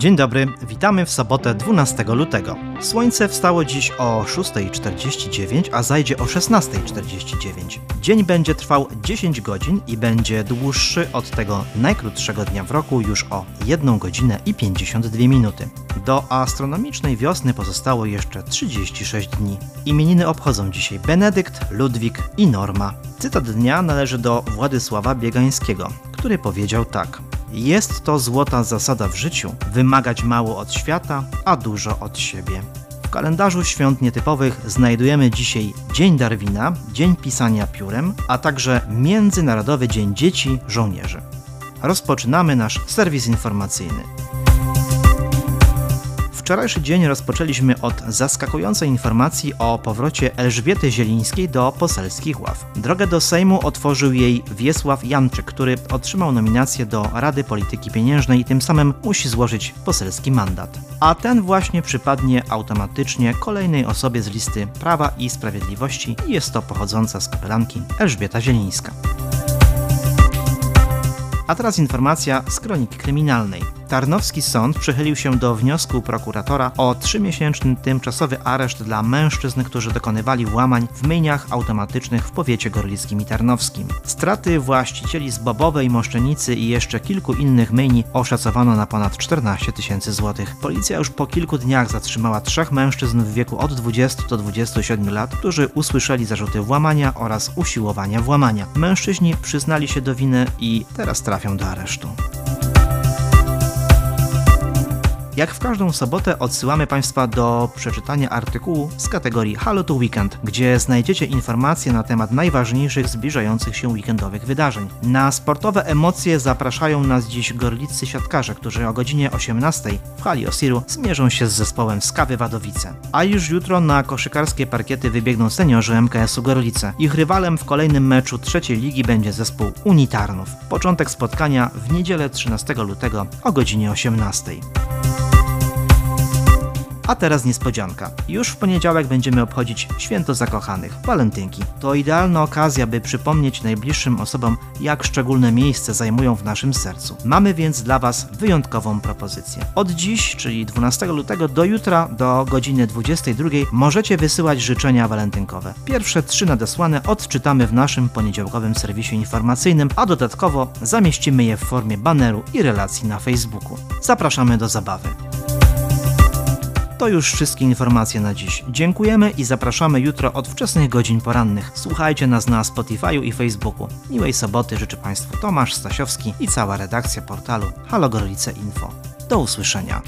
Dzień dobry, witamy w sobotę 12 lutego. Słońce wstało dziś o 6.49, a zajdzie o 16.49. Dzień będzie trwał 10 godzin i będzie dłuższy od tego najkrótszego dnia w roku już o 1 godzinę i 52 minuty. Do astronomicznej wiosny pozostało jeszcze 36 dni. Imieniny obchodzą dzisiaj Benedykt, Ludwik i Norma. Cytat dnia należy do Władysława Biegańskiego, który powiedział tak – jest to złota zasada w życiu wymagać mało od świata, a dużo od siebie. W kalendarzu świąt nietypowych znajdujemy dzisiaj Dzień Darwina, Dzień Pisania Piórem, a także Międzynarodowy Dzień Dzieci Żołnierzy. Rozpoczynamy nasz serwis informacyjny. Wczorajszy dzień rozpoczęliśmy od zaskakującej informacji o powrocie Elżbiety Zielińskiej do poselskich ław. Drogę do Sejmu otworzył jej Wiesław Janczyk, który otrzymał nominację do Rady Polityki Pieniężnej i tym samym musi złożyć poselski mandat. A ten właśnie przypadnie automatycznie kolejnej osobie z listy Prawa i Sprawiedliwości i jest to pochodząca z Kopelanki Elżbieta Zielińska. A teraz informacja z kroniki kryminalnej. Tarnowski Sąd przychylił się do wniosku prokuratora o trzymiesięczny tymczasowy areszt dla mężczyzn, którzy dokonywali włamań w myjniach automatycznych w powiecie gorlickim i tarnowskim. Straty właścicieli z Bobowej, Moszczenicy i jeszcze kilku innych myjni oszacowano na ponad 14 tysięcy złotych. Policja już po kilku dniach zatrzymała trzech mężczyzn w wieku od 20 do 27 lat, którzy usłyszeli zarzuty włamania oraz usiłowania włamania. Mężczyźni przyznali się do winy i teraz trafią do aresztu. Jak w każdą sobotę odsyłamy Państwa do przeczytania artykułu z kategorii Halo to Weekend, gdzie znajdziecie informacje na temat najważniejszych zbliżających się weekendowych wydarzeń. Na sportowe emocje zapraszają nas dziś gorlicy siatkarze, którzy o godzinie 18 w hali Osiru zmierzą się z zespołem Skawy Wadowice. A już jutro na koszykarskie parkiety wybiegną seniorzy MKS-u Gorlice. Ich rywalem w kolejnym meczu trzeciej ligi będzie zespół Unitarnów. Początek spotkania w niedzielę 13 lutego o godzinie 18. A teraz niespodzianka. Już w poniedziałek będziemy obchodzić Święto Zakochanych, walentynki. To idealna okazja, by przypomnieć najbliższym osobom, jak szczególne miejsce zajmują w naszym sercu. Mamy więc dla Was wyjątkową propozycję. Od dziś, czyli 12 lutego do jutra do godziny 22 możecie wysyłać życzenia walentynkowe. Pierwsze trzy nadesłane odczytamy w naszym poniedziałkowym serwisie informacyjnym, a dodatkowo zamieścimy je w formie baneru i relacji na Facebooku. Zapraszamy do zabawy. To już wszystkie informacje na dziś. Dziękujemy i zapraszamy jutro od wczesnych godzin porannych. Słuchajcie nas na Spotify'u i Facebooku. Miłej soboty życzę Państwu Tomasz Stasiowski i cała redakcja portalu Halo Gorlice Info. Do usłyszenia.